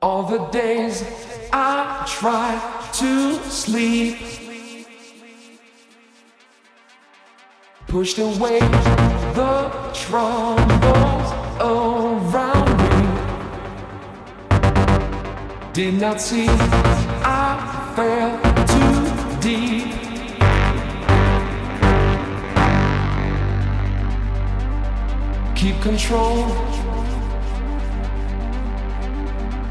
All the days I tried to sleep. Pushed away the troubles around me. Did not see I fell too deep. keep control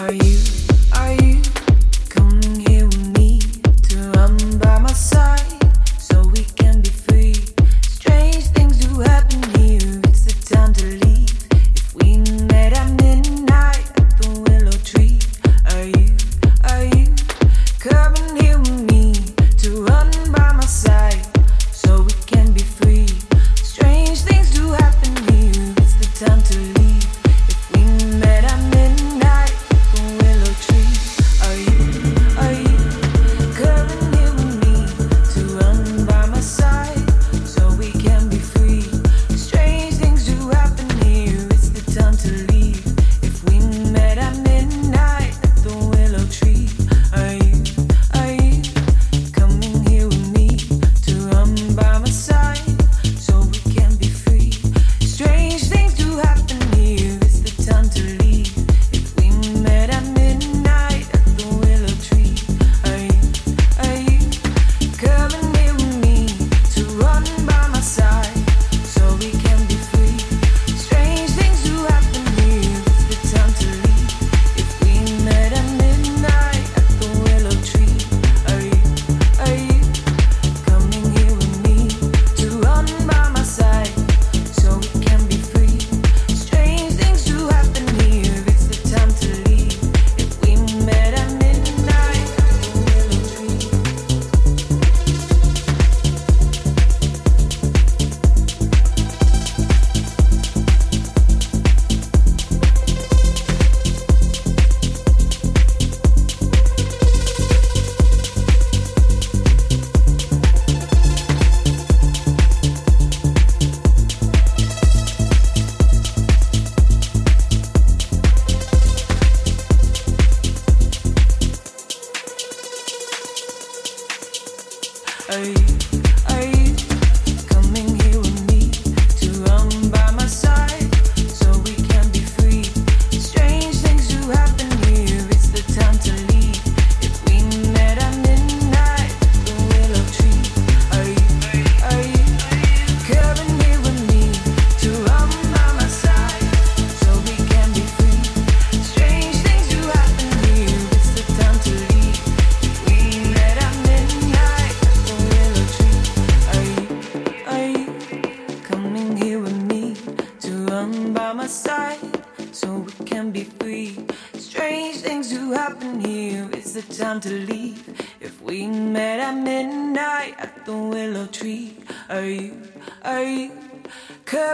Are you?